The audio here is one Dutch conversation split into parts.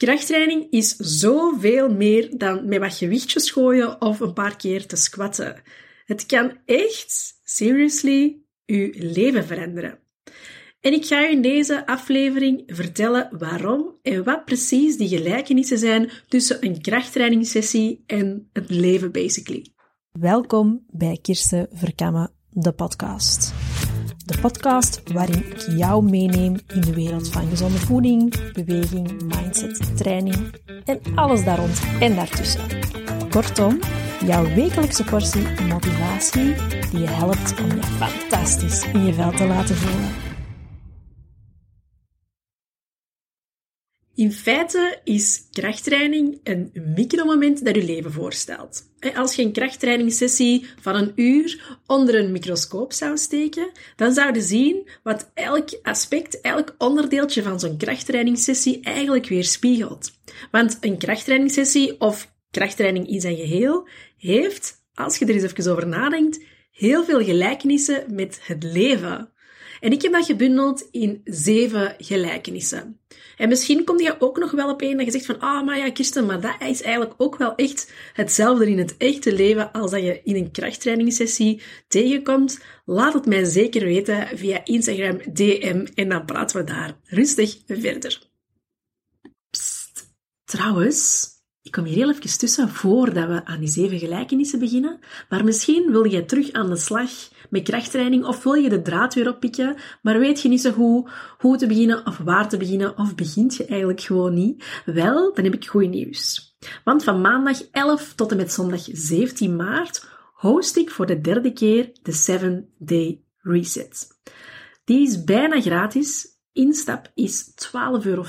Krachttraining is zoveel meer dan met wat gewichtjes gooien of een paar keer te squatten. Het kan echt, seriously, uw leven veranderen. En ik ga u in deze aflevering vertellen waarom en wat precies die gelijkenissen zijn tussen een krachttrainingssessie en het leven, basically. Welkom bij Kirsten Verkammen, de podcast. De podcast waarin ik jou meeneem in de wereld van gezonde voeding, beweging, mindset, training en alles daar rond en daartussen. Kortom, jouw wekelijkse portie motivatie die je helpt om je fantastisch in je vel te laten voelen. In feite is krachttraining een micromoment dat je leven voorstelt. Als je een krachttrainingssessie van een uur onder een microscoop zou steken, dan zou je zien wat elk aspect, elk onderdeeltje van zo'n krachttrainingssessie eigenlijk weerspiegelt. Want een krachttrainingssessie of krachttraining in zijn geheel heeft, als je er eens even over nadenkt, heel veel gelijkenissen met het leven. En ik heb dat gebundeld in zeven gelijkenissen. En misschien kom je ook nog wel op één dat je zegt van, ah, maar ja, Kirsten, maar dat is eigenlijk ook wel echt hetzelfde in het echte leven als dat je in een krachttrainingssessie tegenkomt. Laat het mij zeker weten via Instagram DM en dan praten we daar rustig verder. Psst, trouwens, ik kom hier heel even tussen voordat we aan die zeven gelijkenissen beginnen. Maar misschien wil je terug aan de slag met krachttraining of wil je de draad weer oppikken, maar weet je niet zo goed hoe te beginnen of waar te beginnen of begint je eigenlijk gewoon niet? Wel, dan heb ik goed nieuws. Want van maandag 11 tot en met zondag 17 maart host ik voor de derde keer de 7 Day Reset. Die is bijna gratis. Instap is 12,50 euro.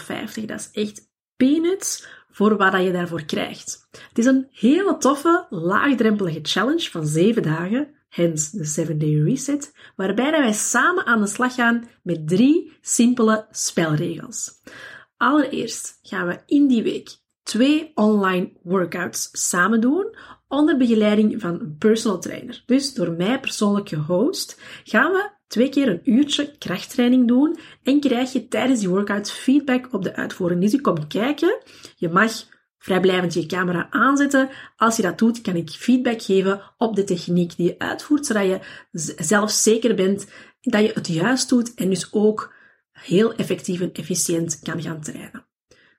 Dat is echt peanuts voor wat je daarvoor krijgt. Het is een hele toffe, laagdrempelige challenge van 7 dagen, hence de 7 Day Reset, waarbij wij samen aan de slag gaan met drie simpele spelregels. Allereerst gaan we in die week twee online workouts samen doen onder begeleiding van een personal trainer. Dus door mij persoonlijk gehost gaan we twee keer een uurtje krachttraining doen en krijg je tijdens die workout feedback op de uitvoering. Dus je komt kijken, je mag vrijblijvend je camera aanzetten. Als je dat doet, kan ik feedback geven op de techniek die je uitvoert, zodat je zelf zeker bent dat je het juist doet en dus ook heel effectief en efficiënt kan gaan trainen.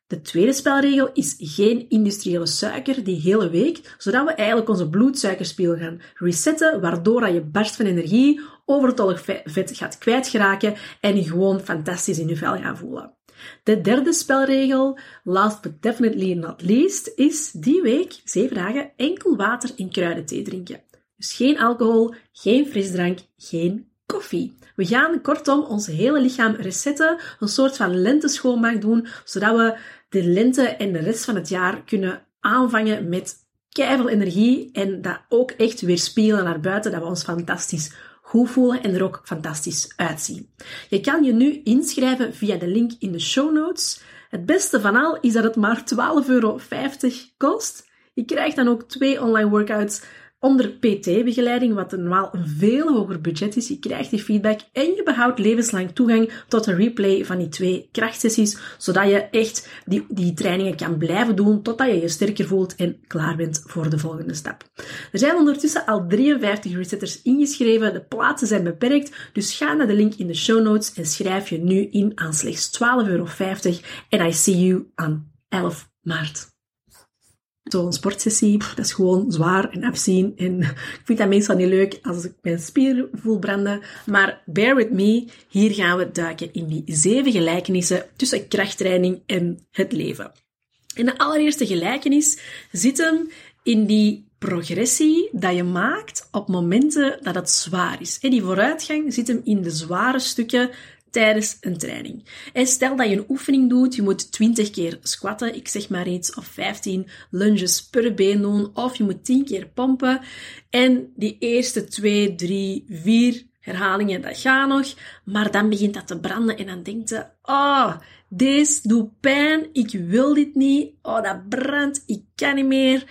De tweede spelregel is geen industriële suiker die hele week, zodat we eigenlijk onze bloedsuikerspiegel gaan resetten, waardoor je barst van energie, overtollig vet gaat kwijtgeraken en je gewoon fantastisch in je vel gaan voelen. De derde spelregel, last but definitely not least, is die week, zeven dagen, enkel water en kruidenthee drinken. Dus geen alcohol, geen frisdrank, geen koffie. We gaan kortom ons hele lichaam resetten, een soort van lenteschoonmaak doen, zodat we de lente en de rest van het jaar kunnen aanvangen met keiveel energie en dat ook echt weer spelen naar buiten, dat we ons fantastisch voelen en er ook fantastisch uitzien. Je kan je nu inschrijven via de link in de show notes. Het beste van al is dat het maar 12,50 euro kost. Je krijgt dan ook twee online workouts onder PT-begeleiding, wat normaal een veel hoger budget is. Je krijgt die feedback en je behoudt levenslang toegang tot een replay van die twee krachtsessies, zodat je echt die, die trainingen kan blijven doen totdat je je sterker voelt en klaar bent voor de volgende stap. Er zijn ondertussen al 53 resetters ingeschreven. De plaatsen zijn beperkt, dus ga naar de link in de show notes en schrijf je nu in aan slechts 12,50 euro. En I see you on 11 maart. Zo'n sportsessie, dat is gewoon zwaar en afzien. En ik vind dat meestal niet leuk als ik mijn spier voel branden. Maar bear with me, hier gaan we duiken in die zeven gelijkenissen tussen krachttraining en het leven. En de allereerste gelijkenis zit hem in die progressie dat je maakt op momenten dat het zwaar is. En die vooruitgang zit hem in de zware stukken tijdens een training. En stel dat je een oefening doet, je moet 20 keer squatten, ik zeg maar iets, of 15 lunges per been doen, of je moet 10 keer pompen. En die eerste 2, 3, 4 herhalingen, dat gaat nog, maar dan begint dat te branden en dan denkt je, oh, deze doet pijn, ik wil dit niet, oh, dat brandt, ik kan niet meer.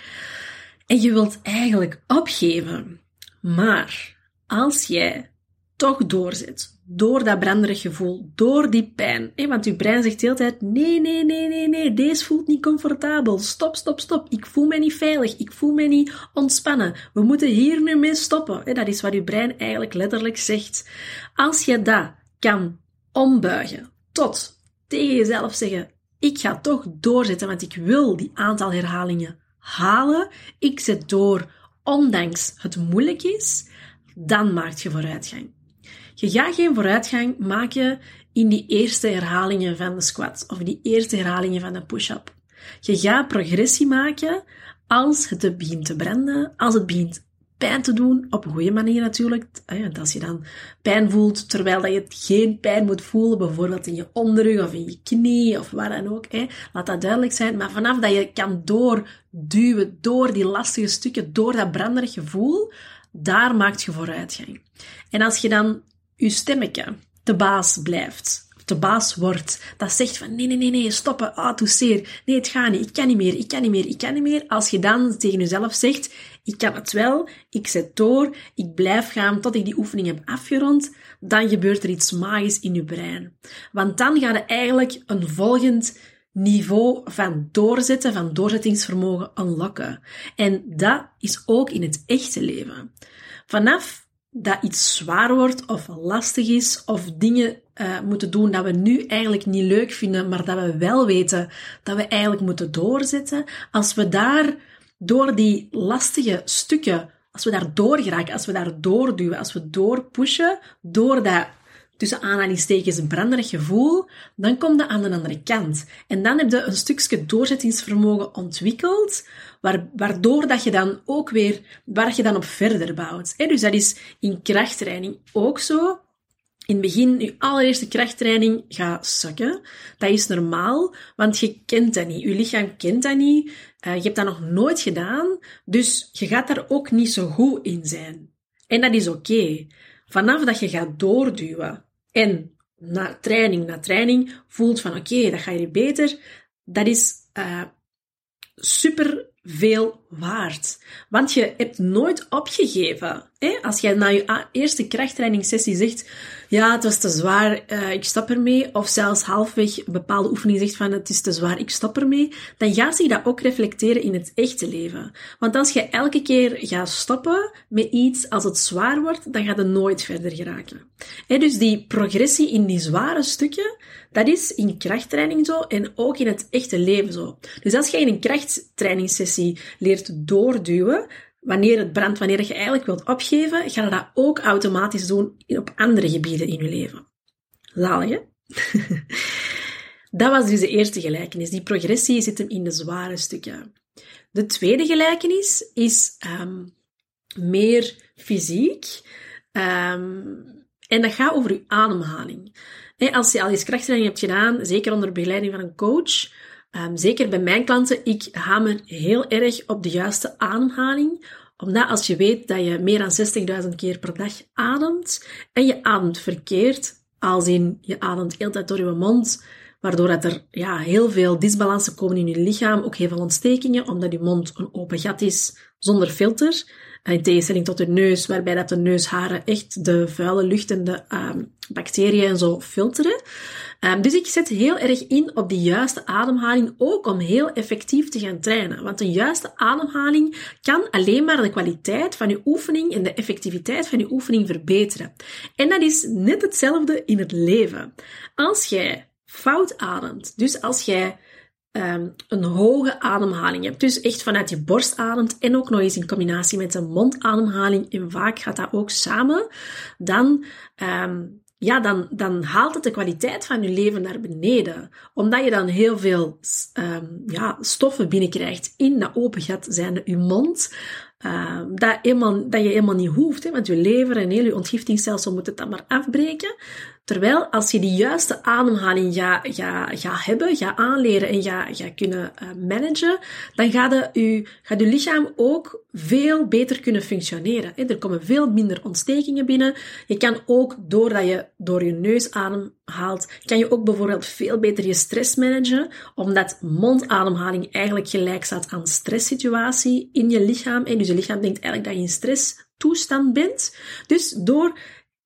En je wilt eigenlijk opgeven. Maar als jij toch doorzet, door dat branderig gevoel, door die pijn. Want uw brein zegt de hele tijd, nee, nee, nee, nee, nee, deze voelt niet comfortabel. Stop, stop, stop. Ik voel me niet veilig. Ik voel me niet ontspannen. We moeten hier nu mee stoppen. Dat is wat uw brein eigenlijk letterlijk zegt. Als je dat kan ombuigen tot tegen jezelf zeggen, ik ga toch doorzetten, want ik wil die aantal herhalingen halen. Ik zet door, ondanks het moeilijk is, dan maak je vooruitgang. Je gaat geen vooruitgang maken in die eerste herhalingen van de squat of die eerste herhalingen van de push-up. Je gaat progressie maken als het begint te branden, als het begint pijn te doen, op een goede manier natuurlijk. Als je dan pijn voelt, terwijl dat je geen pijn moet voelen, bijvoorbeeld in je onderrug of in je knie of waar dan ook, laat dat duidelijk zijn. Maar vanaf dat je kan doorduwen, door die lastige stukken, door dat branderig gevoel, daar maakt je vooruitgang. En als je dan je stemmetje de baas blijft, de baas wordt, dat zegt van nee, nee, nee, nee, stoppen, ah, nee, het gaat niet, ik kan niet meer, ik kan niet meer, ik kan niet meer. Als je dan tegen jezelf zegt, ik kan het wel, ik zet door, ik blijf gaan tot ik die oefening heb afgerond, dan gebeurt er iets magisch in je brein. Want dan gaat je eigenlijk een volgend niveau van doorzetten, van doorzettingsvermogen unlocken. En dat is ook in het echte leven. Vanaf dat iets zwaar wordt of lastig is of dingen uh, moeten doen dat we nu eigenlijk niet leuk vinden, maar dat we wel weten dat we eigenlijk moeten doorzetten, als we daar door die lastige stukken, als we daar doorgeraken, als we daar doorduwen, als we doorpushen, door dat tussen aanhalingstekens branderig gevoel, dan kom je aan de andere kant. En dan heb je een stukje doorzettingsvermogen ontwikkeld, waardoor dat je dan ook weer, waar je dan op verder bouwt. Dus dat is in krachttraining ook zo. In het begin, je allereerste krachttraining gaat zakken. Dat is normaal, want je kent dat niet. Je lichaam kent dat niet. Uh, je hebt dat nog nooit gedaan, dus je gaat daar ook niet zo goed in zijn. En dat is oké. Vanaf dat je gaat doorduwen en na training na training voelt van oké, dat gaat je beter, dat is uh, super veel waard. Want je hebt nooit opgegeven. Hè? Als jij na je eerste krachttrainingssessie zegt, ja, het was te zwaar, uh, ik stop ermee, of zelfs halfweg een bepaalde oefening zegt van, het is te zwaar, ik stop ermee, dan gaat zich dat ook reflecteren in het echte leven. Want als je elke keer gaat stoppen met iets als het zwaar wordt, dan gaat het nooit verder geraken. Hè? Dus die progressie in die zware stukken, dat is in krachttraining zo en ook in het echte leven zo. Dus als je in een krachttrainingssessie leert doorduwen, wanneer het brandt, wanneer je eigenlijk wilt opgeven, ga je dat ook automatisch doen op andere gebieden in je leven. Zalig, hè? dat was dus de eerste gelijkenis. Die progressie zit hem in de zware stukken. De tweede gelijkenis is um, meer fysiek. Um, en dat gaat over je ademhaling. als je al eens krachttraining hebt gedaan, zeker onder begeleiding van een coach, um, zeker bij mijn klanten, ik hamer heel erg op de juiste ademhaling. Omdat als je weet dat je meer dan 60.000 keer per dag ademt en je ademt verkeerd, als in je ademt heel tijd door je mond, waardoor dat er ja, heel veel disbalansen komen in je lichaam, ook heel veel ontstekingen, omdat je mond een open gat is zonder filter. In tegenstelling tot de neus, waarbij dat de neusharen echt de vuile lucht en de um, bacteriën en zo filteren. Um, dus ik zet heel erg in op de juiste ademhaling, ook om heel effectief te gaan trainen. Want een juiste ademhaling kan alleen maar de kwaliteit van je oefening en de effectiviteit van je oefening verbeteren. En dat is net hetzelfde in het leven. Als jij fout ademt, dus als jij um, een hoge ademhaling hebt. Dus echt vanuit je borst ademt en ook nog eens in combinatie met een mondademhaling. En vaak gaat dat ook samen. Dan, um, ja, dan, dan haalt het de kwaliteit van je leven naar beneden. Omdat je dan heel veel um, ja, stoffen binnenkrijgt in dat open gat, zijnde je mond. Dat, dat je helemaal niet hoeft, hè, want je lever en heel je ontgiftingsstelsel moet het maar afbreken. Terwijl als je die juiste ademhaling gaat ga, ga hebben, gaat aanleren en gaat ga kunnen uh, managen, dan gaat je, gaat je lichaam ook veel beter kunnen functioneren. Er komen veel minder ontstekingen binnen. Je kan ook, doordat je door je neus ademhaalt, kan je ook bijvoorbeeld veel beter je stress managen, omdat mondademhaling eigenlijk gelijk staat aan stresssituatie in je lichaam. En dus je lichaam denkt eigenlijk dat je in stresstoestand bent. Dus door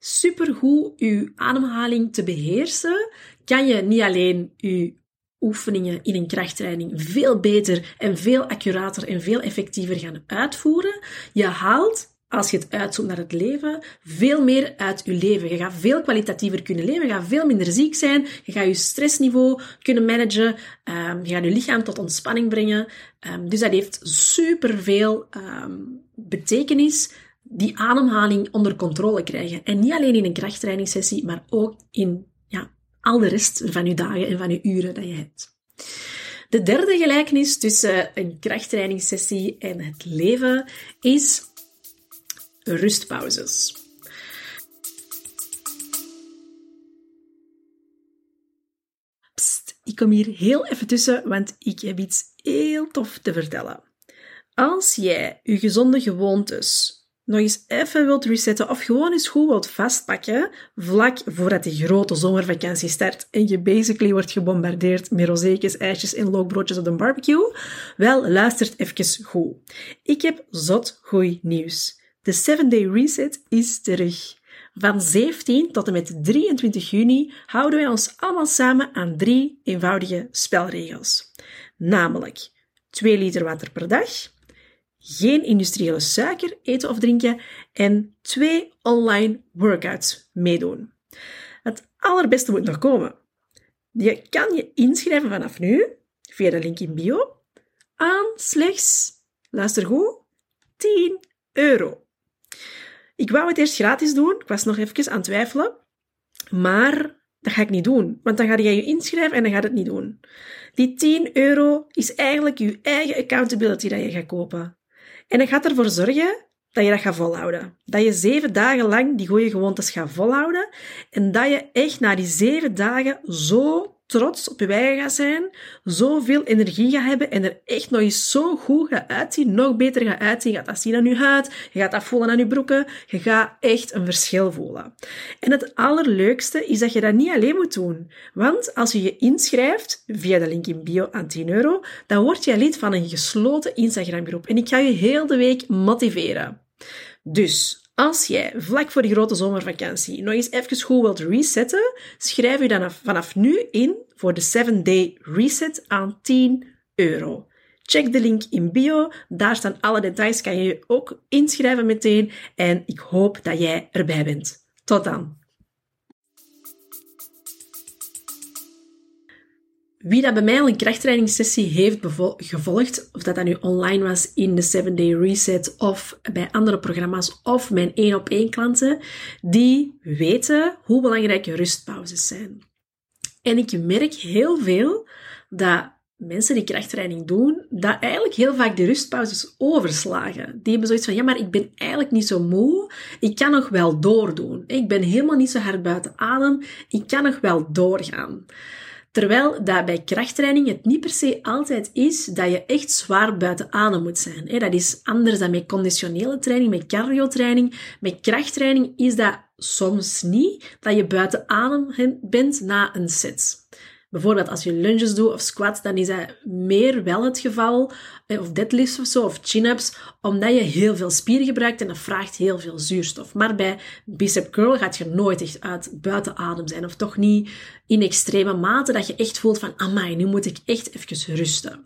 supergoed uw ademhaling te beheersen, kan je niet alleen uw oefeningen in een krachttraining veel beter en veel accurater en veel effectiever gaan uitvoeren. Je haalt als je het uitzoomt naar het leven, veel meer uit je leven. Je gaat veel kwalitatiever kunnen leven, je gaat veel minder ziek zijn, je gaat je stressniveau kunnen managen, um, je gaat je lichaam tot ontspanning brengen. Um, dus dat heeft superveel um, betekenis, die ademhaling onder controle krijgen. En niet alleen in een krachttrainingssessie, maar ook in ja, al de rest van je dagen en van je uren dat je hebt. De derde gelijkenis tussen een krachttrainingssessie en het leven is rustpauzes. Ik kom hier heel even tussen, want ik heb iets heel tof te vertellen. Als jij je gezonde gewoontes nog eens even wilt resetten of gewoon eens goed wilt vastpakken vlak voordat die grote zomervakantie start en je basically wordt gebombardeerd met rozeetjes, ijsjes en lookbroodjes op de barbecue, wel, luistert even goed. Ik heb zot goed nieuws. De 7-day reset is terug. Van 17 tot en met 23 juni houden wij ons allemaal samen aan drie eenvoudige spelregels. Namelijk 2 liter water per dag, geen industriële suiker eten of drinken en twee online workouts meedoen. Het allerbeste moet nog komen. Je kan je inschrijven vanaf nu, via de link in bio, aan slechts, luister goed, 10 euro. Ik wou het eerst gratis doen. Ik was nog even aan het twijfelen. Maar dat ga ik niet doen. Want dan ga je je inschrijven en dan gaat het niet doen. Die 10 euro is eigenlijk je eigen accountability dat je gaat kopen. En dat gaat ervoor zorgen dat je dat gaat volhouden. Dat je zeven dagen lang die goede gewoontes gaat volhouden. En dat je echt na die zeven dagen zo trots op je eigen gaat zijn, zoveel energie gaat hebben en er echt nog eens zo goed gaat uitzien, nog beter gaat uitzien. Je gaat dat zien aan je huid, je gaat dat voelen aan je broeken, je gaat echt een verschil voelen. En het allerleukste is dat je dat niet alleen moet doen. Want als je je inschrijft via de link in bio aan 10 euro, dan word je lid van een gesloten Instagram groep. En ik ga je heel de week motiveren. Dus als jij vlak voor die grote zomervakantie nog eens even goed wilt resetten, schrijf je dan vanaf nu in voor de 7-day reset aan 10 euro. Check de link in bio, daar staan alle details, kan je je ook inschrijven meteen en ik hoop dat jij erbij bent. Tot dan! Wie dat bij mij al een krachttrainingssessie heeft gevolgd, of dat dat nu online was in de 7 Day Reset of bij andere programma's of mijn één op één klanten, die weten hoe belangrijk rustpauzes zijn. En ik merk heel veel dat mensen die krachttraining doen, dat eigenlijk heel vaak de rustpauzes overslagen. Die hebben zoiets van, ja, maar ik ben eigenlijk niet zo moe, ik kan nog wel doordoen. Ik ben helemaal niet zo hard buiten adem, ik kan nog wel doorgaan. Terwijl dat bij krachttraining het niet per se altijd is dat je echt zwaar buiten adem moet zijn. Dat is anders dan met conditionele training, met cardiotraining. Met krachttraining is dat soms niet dat je buiten adem bent na een set. Bijvoorbeeld als je lunges doet of squats, dan is dat meer wel het geval, of deadlifts of zo, of chin-ups, omdat je heel veel spieren gebruikt en dat vraagt heel veel zuurstof. Maar bij bicep curl gaat je nooit echt uit buiten adem zijn, of toch niet in extreme mate dat je echt voelt van, amai, nu moet ik echt even rusten.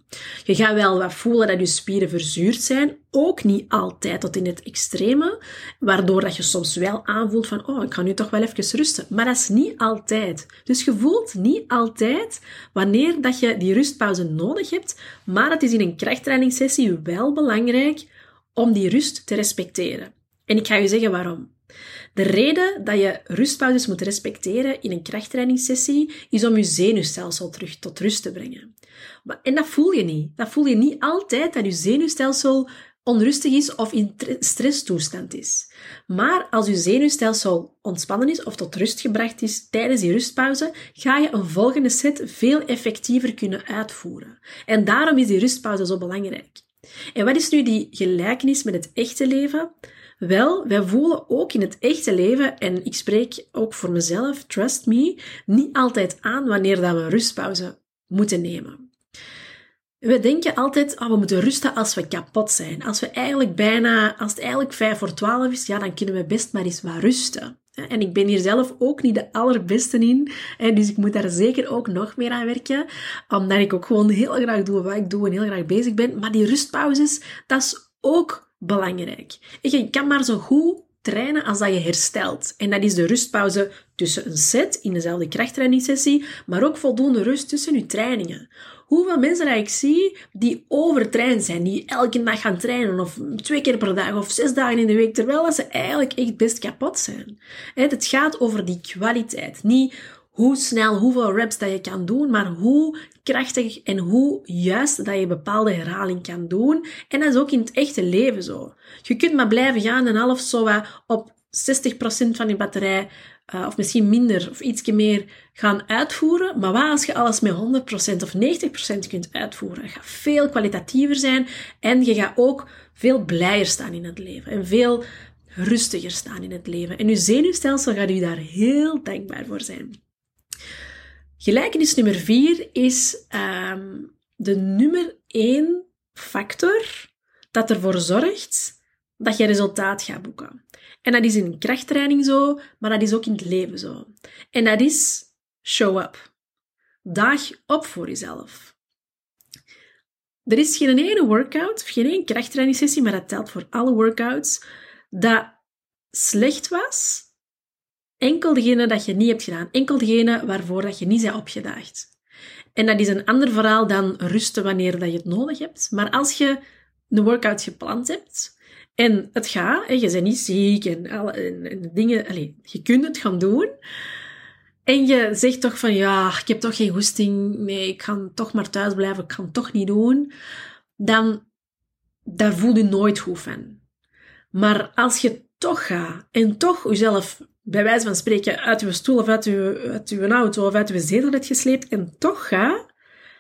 Je gaat wel wat voelen dat je spieren verzuurd zijn, ook niet altijd tot in het extreme, waardoor dat je soms wel aanvoelt van, oh, ik ga nu toch wel even rusten. Maar dat is niet altijd. Dus je voelt niet altijd wanneer dat je die rustpauze nodig hebt, maar het is in een krachttrainingssessie wel belangrijk om die rust te respecteren. En ik ga je zeggen waarom. De reden dat je rustpauzes moet respecteren in een krachttrainingssessie is om je zenuwstelsel terug tot rust te brengen. En dat voel je niet. Dat voel je niet altijd dat je zenuwstelsel onrustig is of in stresstoestand is. Maar als je zenuwstelsel ontspannen is of tot rust gebracht is tijdens die rustpauze, ga je een volgende set veel effectiever kunnen uitvoeren. En daarom is die rustpauze zo belangrijk. En wat is nu die gelijkenis met het echte leven? Wel, wij voelen ook in het echte leven, en ik spreek ook voor mezelf, trust me, niet altijd aan wanneer dat we een rustpauze moeten nemen. We denken altijd, oh, we moeten rusten als we kapot zijn. Als we eigenlijk bijna, als het eigenlijk vijf voor twaalf is, ja, dan kunnen we best maar eens wat rusten. En ik ben hier zelf ook niet de allerbeste in. Dus ik moet daar zeker ook nog meer aan werken. Omdat ik ook gewoon heel graag doe wat ik doe en heel graag bezig ben. Maar die rustpauzes, dat is ook belangrijk. Je kan maar zo goed trainen als dat je herstelt. En dat is de rustpauze tussen een set in dezelfde krachttrainingssessie, maar ook voldoende rust tussen je trainingen. Hoeveel mensen dat ik zie die overtraind zijn, die elke dag gaan trainen, of twee keer per dag, of zes dagen in de week, terwijl ze eigenlijk echt best kapot zijn. Het gaat over die kwaliteit. Niet hoe snel, hoeveel reps dat je kan doen, maar hoe krachtig en hoe juist dat je bepaalde herhaling kan doen. En dat is ook in het echte leven zo. Je kunt maar blijven gaan en half zo op 60% van je batterij, uh, of misschien minder of ietsje meer, gaan uitvoeren. Maar wat als je alles met 100% of 90% kunt uitvoeren? Het gaat veel kwalitatiever zijn en je gaat ook veel blijer staan in het leven. En veel rustiger staan in het leven. En je zenuwstelsel gaat u daar heel dankbaar voor zijn. Gelijkenis nummer vier is um, de nummer één factor dat ervoor zorgt dat je resultaat gaat boeken. En dat is in krachttraining zo, maar dat is ook in het leven zo. En dat is show up. Daag op voor jezelf. Er is geen ene workout, geen één krachttrainingssessie, maar dat telt voor alle workouts, dat slecht was Enkel degene dat je niet hebt gedaan. Enkel degene waarvoor dat je niet bent opgedaagd. En dat is een ander verhaal dan rusten wanneer dat je het nodig hebt. Maar als je een workout gepland hebt en het gaat, en je bent niet ziek en, alle, en, dingen, allez, je kunt het gaan doen. En je zegt toch van ja, ik heb toch geen goesting, nee, ik ga toch maar thuis blijven, ik kan het toch niet doen. Dan, daar voel je nooit goed van. Maar als je toch gaat en toch jezelf bij wijze van spreken uit uw stoel of uit uw, uit uw auto of uit uw zetel hebt gesleept en toch ga,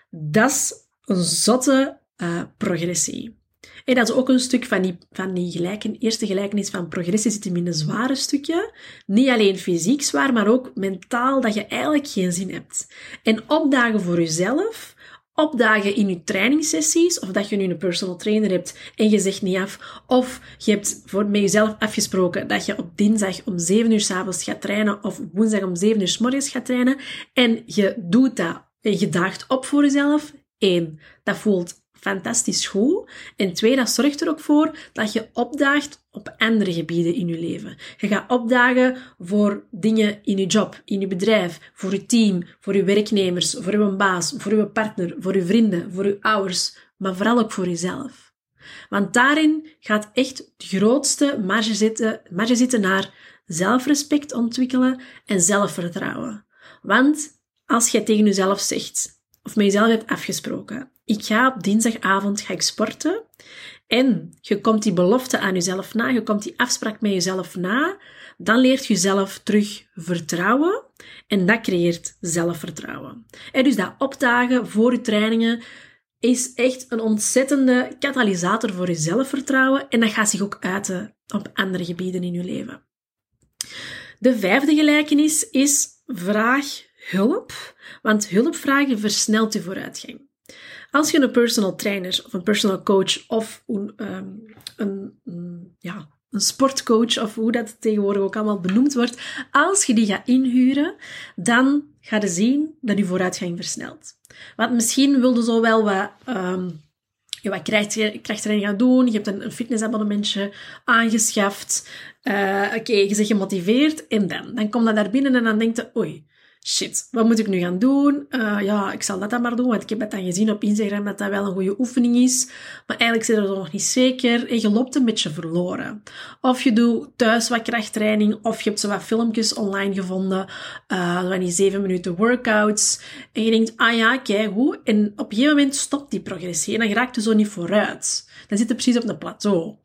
dat is een zotte uh, progressie. En dat is ook een stuk van die, van die gelijken, eerste gelijkenis van progressie zit in een zware stukje. Niet alleen fysiek zwaar, maar ook mentaal dat je eigenlijk geen zin hebt. En opdagen voor jezelf opdagen in je trainingssessies, of dat je nu een personal trainer hebt en je zegt niet af, of je hebt voor met jezelf afgesproken dat je op dinsdag om 7 uur s avonds gaat trainen, of woensdag om 7 uur s morgens gaat trainen, en je doet dat en je daagt op voor jezelf. Eén, dat voelt fantastisch goed. En twee, dat zorgt er ook voor dat je opdaagt op andere gebieden in je leven. Je gaat opdagen voor dingen in je job, in je bedrijf, voor je team, voor je werknemers, voor je baas, voor je partner, voor je vrienden, voor je ouders, maar vooral ook voor jezelf. Want daarin gaat echt de grootste marge zitten, marge zitten naar zelfrespect ontwikkelen en zelfvertrouwen. Want als je tegen jezelf zegt, of met jezelf hebt afgesproken, ik ga op dinsdagavond ga ik sporten. En je komt die belofte aan jezelf na, je komt die afspraak met jezelf na, dan leert je jezelf terug vertrouwen en dat creëert zelfvertrouwen. En dus dat opdagen voor je trainingen is echt een ontzettende katalysator voor je zelfvertrouwen en dat gaat zich ook uiten op andere gebieden in je leven. De vijfde gelijkenis is vraag hulp, want hulp vragen versnelt je vooruitgang. Als je een personal trainer of een personal coach of een, um, een, ja, een sportcoach of hoe dat tegenwoordig ook allemaal benoemd wordt, als je die gaat inhuren, dan ga je zien dat je vooruitgang versnelt. Want misschien wilde zo wel wat, um, je wat krachttraining gaan doen, je hebt een, een fitnessabonnementje aangeschaft, uh, oké, je bent gemotiveerd en dan, dan kom je daar binnen en dan denk je, oei, shit, wat moet ik nu gaan doen? Uh, ja, ik zal dat dan maar doen, want ik heb het dan gezien op Instagram dat dat wel een goede oefening is. Maar eigenlijk zit er nog niet zeker en je loopt een beetje verloren. Of je doet thuis wat krachttraining, of je hebt zo wat filmpjes online gevonden, uh, van die 7 minuten workouts. En je denkt, ah ja, kijk hoe. En op een gegeven moment stopt die progressie en dan raakt je zo niet vooruit. Dan zit je precies op een plateau.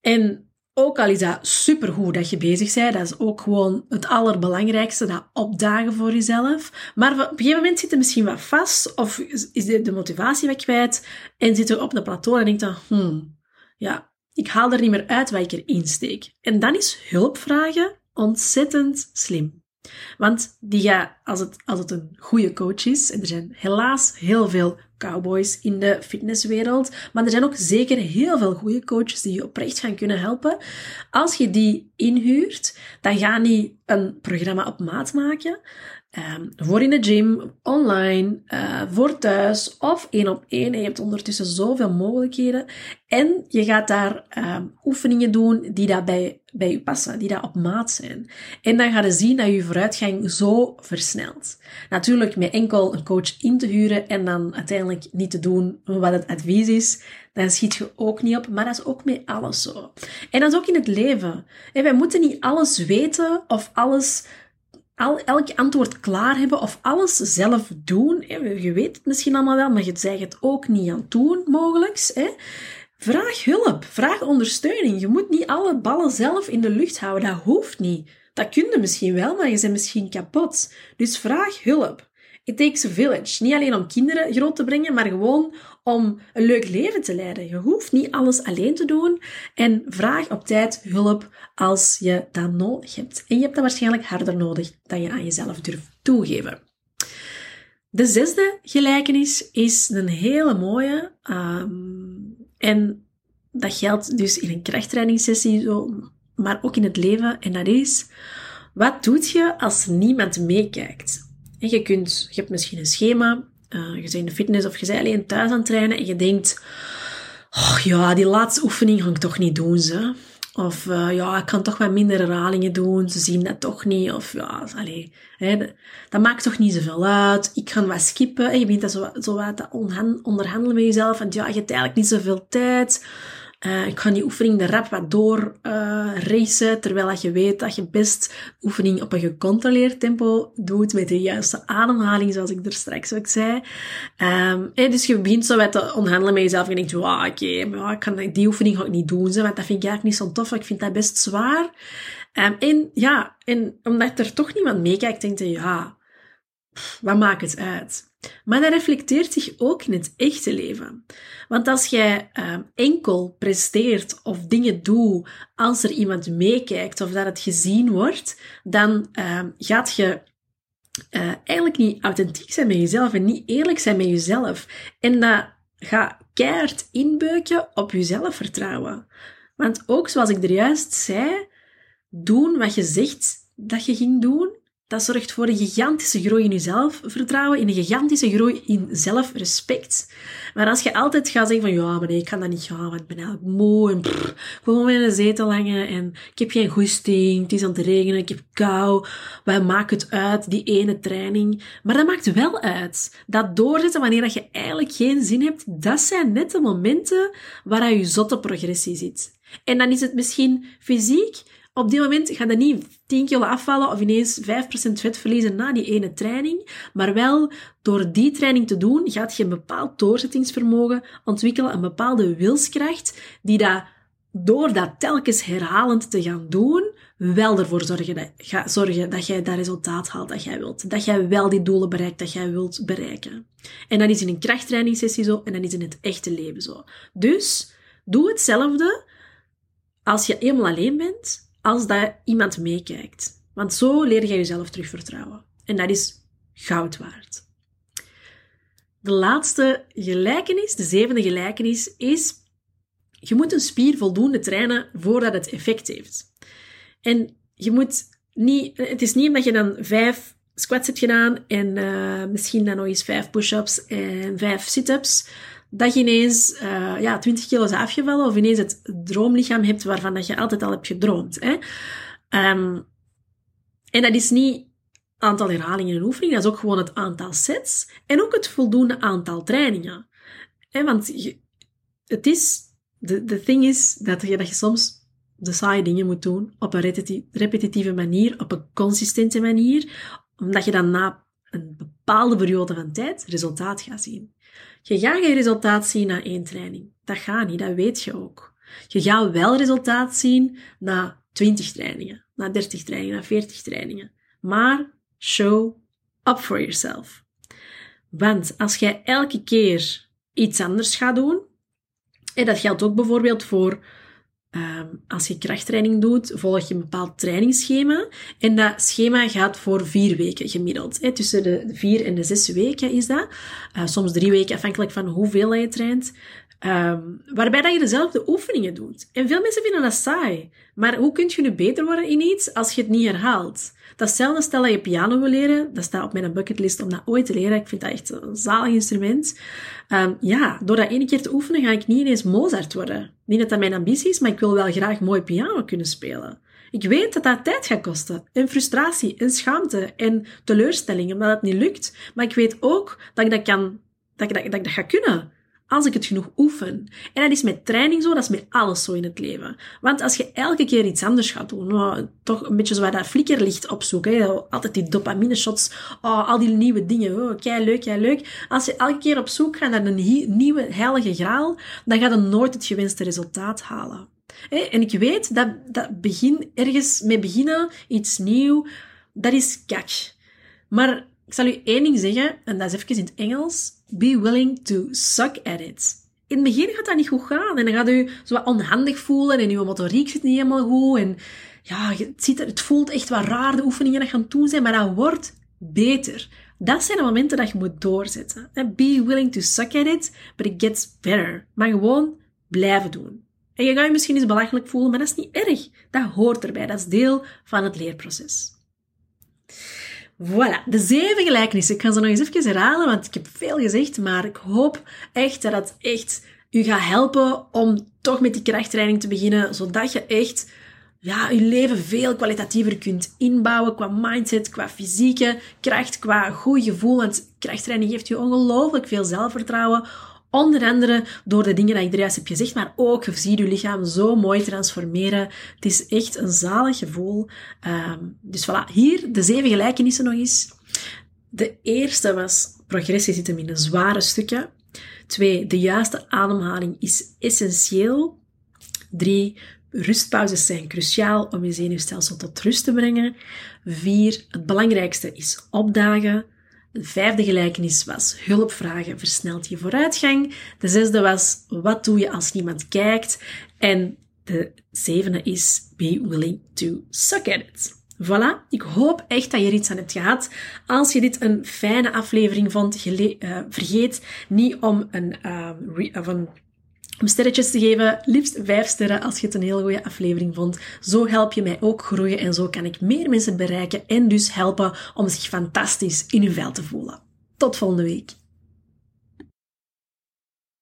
En ook al is dat supergoed dat je bezig bent, dat is ook gewoon het allerbelangrijkste, dat opdagen voor jezelf. Maar op een gegeven moment zit je misschien wat vast, of is de, motivatie wat kwijt, en zit je op de plateau en denkt dan, hmm, ja, ik haal er niet meer uit wat ik erin steek. En dan is hulp vragen ontzettend slim. Want die gaat, als het, als het een goede coach is, en er zijn helaas heel veel cowboys in de fitnesswereld, maar er zijn ook zeker heel veel goede coaches die je oprecht gaan kunnen helpen. Als je die inhuurt, dan ga niet een programma op maat maken, Um, voor in de gym, online, uh, voor thuis of één op één. Je hebt ondertussen zoveel mogelijkheden. En je gaat daar um, oefeningen doen die dat bij, je passen, die dat op maat zijn. En dan ga je zien dat je vooruitgang zo versnelt. Natuurlijk met enkel een coach in te huren en dan uiteindelijk niet te doen wat het advies is, dan schiet je ook niet op. Maar dat is ook met alles zo. En dat is ook in het leven. En wij moeten niet alles weten of alles al, elk antwoord klaar hebben of alles zelf doen. Je weet het misschien allemaal wel, maar je zegt het ook niet aan doen, mogelijk. Vraag hulp, vraag ondersteuning. Je moet niet alle ballen zelf in de lucht houden, dat hoeft niet. Dat kun je misschien wel, maar je bent misschien kapot. Dus vraag hulp. It takes a village. Niet alleen om kinderen groot te brengen, maar gewoon om een leuk leven te leiden. Je hoeft niet alles alleen te doen en vraag op tijd hulp als je dat nodig hebt. En je hebt dat waarschijnlijk harder nodig dan je aan jezelf durft toegeven. De zesde gelijkenis is een hele mooie. Um, en dat geldt dus in een krachttrainingssessie, maar ook in het leven. En dat is, wat doet je als niemand meekijkt? En je, kunt, je hebt misschien een schema, uh, je bent in de fitness of je bent alleen thuis aan het trainen en je denkt, oh ja, die laatste oefening ga ik toch niet doen, ze. Of uh, ja, ik kan toch wat minder herhalingen doen, ze zien dat toch niet. Of ja, allee, hè, dat maakt toch niet zoveel uit. Ik ga wat skippen. En je bent dat zo, zo wat onderhandelen met jezelf. En ja, je hebt eigenlijk niet zoveel tijd. Uh, ik ga die oefening de rap wat door uh, racen, terwijl dat je weet dat je best oefening op een gecontroleerd tempo doet met de juiste ademhaling, zoals ik er straks ook zei. En dus je begint zo wat te met jezelf en je denkt, wow, oké, ik kan die oefening ga ik niet doen, want dat vind ik eigenlijk niet zo tof, ik vind dat best zwaar. Um, en ja, en omdat er toch niemand meekijkt, denk je, ja, wat maakt het uit? Maar dat reflecteert zich ook in het echte leven. Want als jij uh, enkel presteert of dingen doet als er iemand meekijkt of dat het gezien wordt, dan uh, gaat je uh, eigenlijk niet authentiek zijn met jezelf en niet eerlijk zijn met jezelf. En dat gaat keihard inbeuken op je zelfvertrouwen. Want ook zoals ik er juist zei, doen wat je zegt dat je ging doen, dat zorgt voor een gigantische groei in je zelfvertrouwen, in een gigantische groei in zelfrespect. Maar als je altijd gaat zeggen van, ja, maar nee, ik kan dat niet gaan, want ik ben eigenlijk moe en prrr, ik wil in een zetel hangen en ik heb geen goesting, het is aan het regenen, ik heb kou, wij maken het uit, die ene training. Maar dat maakt wel uit. Dat doorzetten wanneer dat je eigenlijk geen zin hebt, dat zijn net de momenten waar je zotte progressie zit. En dan is het misschien fysiek, op dit moment gaat dat niet 10 kilo afvallen of ineens 5% vet verliezen na die ene training, maar wel door die training te doen gaat je een bepaald doorzettingsvermogen ontwikkelen, een bepaalde wilskracht, die dat door dat telkens herhalend te gaan doen, wel ervoor zorgen dat, zorgen dat jij dat resultaat haalt dat jij wilt. Dat jij wel die doelen bereikt dat jij wilt bereiken. En dat is in een krachttrainingssessie zo en dat is in het echte leven zo. Dus doe hetzelfde als je eenmaal alleen bent, als dat iemand meekijkt. Want zo leer je jezelf terug vertrouwen. En dat is goud waard. De laatste gelijkenis, de zevende gelijkenis, is je moet een spier voldoende trainen voordat het effect heeft. En je moet niet, het is niet omdat je dan vijf squats hebt gedaan en uh, misschien dan nog eens vijf push-ups en vijf sit-ups, dat je ineens uh, ja, 20 kilo is afgevallen of ineens het droomlichaam hebt waarvan dat je altijd al hebt gedroomd. Hè? Um, en dat is niet aantal herhalingen in een oefening, dat is ook gewoon het aantal sets en ook het voldoende aantal trainingen. Hè? Want het is, de, de thing is dat je, dat je soms de saaie dingen moet doen op een repetitieve manier, op een consistente manier, omdat je dan na een bepaalde periode van tijd resultaat gaat zien. Je gaat geen resultaat zien na één training. Dat gaat niet, dat weet je ook. Je gaat wel resultaat zien na 20 trainingen, na 30 trainingen, na 40 trainingen. Maar show up for yourself. Want als jij elke keer iets anders gaat doen, en dat geldt ook bijvoorbeeld voor Ehm, als je krachttraining doet, volg je een bepaald trainingsschema. En dat schema gaat voor vier weken gemiddeld. Hè. Tussen de vier en de zes weken is dat. Uh, soms drie weken, afhankelijk van hoeveel je traint. Um, waarbij dat je dezelfde oefeningen doet. En veel mensen vinden dat saai. Maar hoe kun je nu beter worden in iets als je het niet herhaalt? Datzelfde stel dat je piano wil leren. Dat staat op mijn bucketlist om dat ooit te leren. Ik vind dat echt een zalig instrument. Um, ja, door dat ene keer te oefenen ga ik niet ineens Mozart worden. Niet dat dat mijn ambitie is, maar ik wil wel graag mooi piano kunnen spelen. Ik weet dat dat tijd gaat kosten. En frustratie, en schaamte, en teleurstelling, omdat het niet lukt. Maar ik weet ook dat ik dat kan, dat ik dat, dat, ik dat ga kunnen als ik het genoeg oefen. En dat is met training zo, dat is met alles zo in het leven. Want als je elke keer iets anders gaat doen, nou, toch een beetje zo dat flikkerlicht opzoeken, hè, altijd die dopamine shots, oh, al die nieuwe dingen, oh, kei leuk, kei leuk. Als je elke keer op zoek gaat naar een nieuwe heilige graal, dan gaat je nooit het gewenste resultaat halen. En ik weet dat, dat begin, ergens mee beginnen, iets nieuw, dat is kak. Maar ik zal u één ding zeggen, en dat is even in het Engels. Be willing to suck at it. In het begin gaat dat niet goed gaan. En dan gaat u zo wat onhandig voelen en uw motoriek zit niet helemaal goed. En ja, het, ziet er, het voelt echt wat raar, de oefeningen dat gaan doen zijn, maar dat wordt beter. Dat zijn de momenten dat je moet doorzetten. Be willing to suck at it, but it gets better. Maar gewoon blijven doen. En je gaat je misschien eens belachelijk voelen, maar dat is niet erg. Dat hoort erbij. Dat is deel van het leerproces. Voilà, de zeven gelijkenissen. Ik ga ze nog eens even herhalen, want ik heb veel gezegd, maar ik hoop echt dat het echt u gaat helpen om toch met die krachttraining te beginnen, zodat je echt ja, je leven veel kwalitatiever kunt inbouwen qua mindset, qua fysieke kracht, qua goed gevoel. Want krachttraining geeft je ongelooflijk veel zelfvertrouwen Onder andere door de dingen die ik er juist heb gezegd, maar ook je je lichaam zo mooi transformeren. Het is echt een zalig gevoel. Um, dus voilà, hier de zeven gelijkenissen nog eens. De eerste was, progressie zit hem in de zware stukken. Twee, de juiste ademhaling is essentieel. Drie, rustpauzes zijn cruciaal om je zenuwstelsel tot rust te brengen. Vier, het belangrijkste is opdagen. De vijfde gelijkenis was hulp vragen versnelt je vooruitgang. De zesde was wat doe je als niemand kijkt. En de zevende is be willing to suck at it. Voilà, ik hoop echt dat je er iets aan hebt gehad. Als je dit een fijne aflevering vond, uh, vergeet niet om een, uh, of een om sterretjes te geven, liefst vijf sterren als je het een heel goede aflevering vond. Zo help je mij ook groeien en zo kan ik meer mensen bereiken en dus helpen om zich fantastisch in hun vel te voelen. Tot volgende week.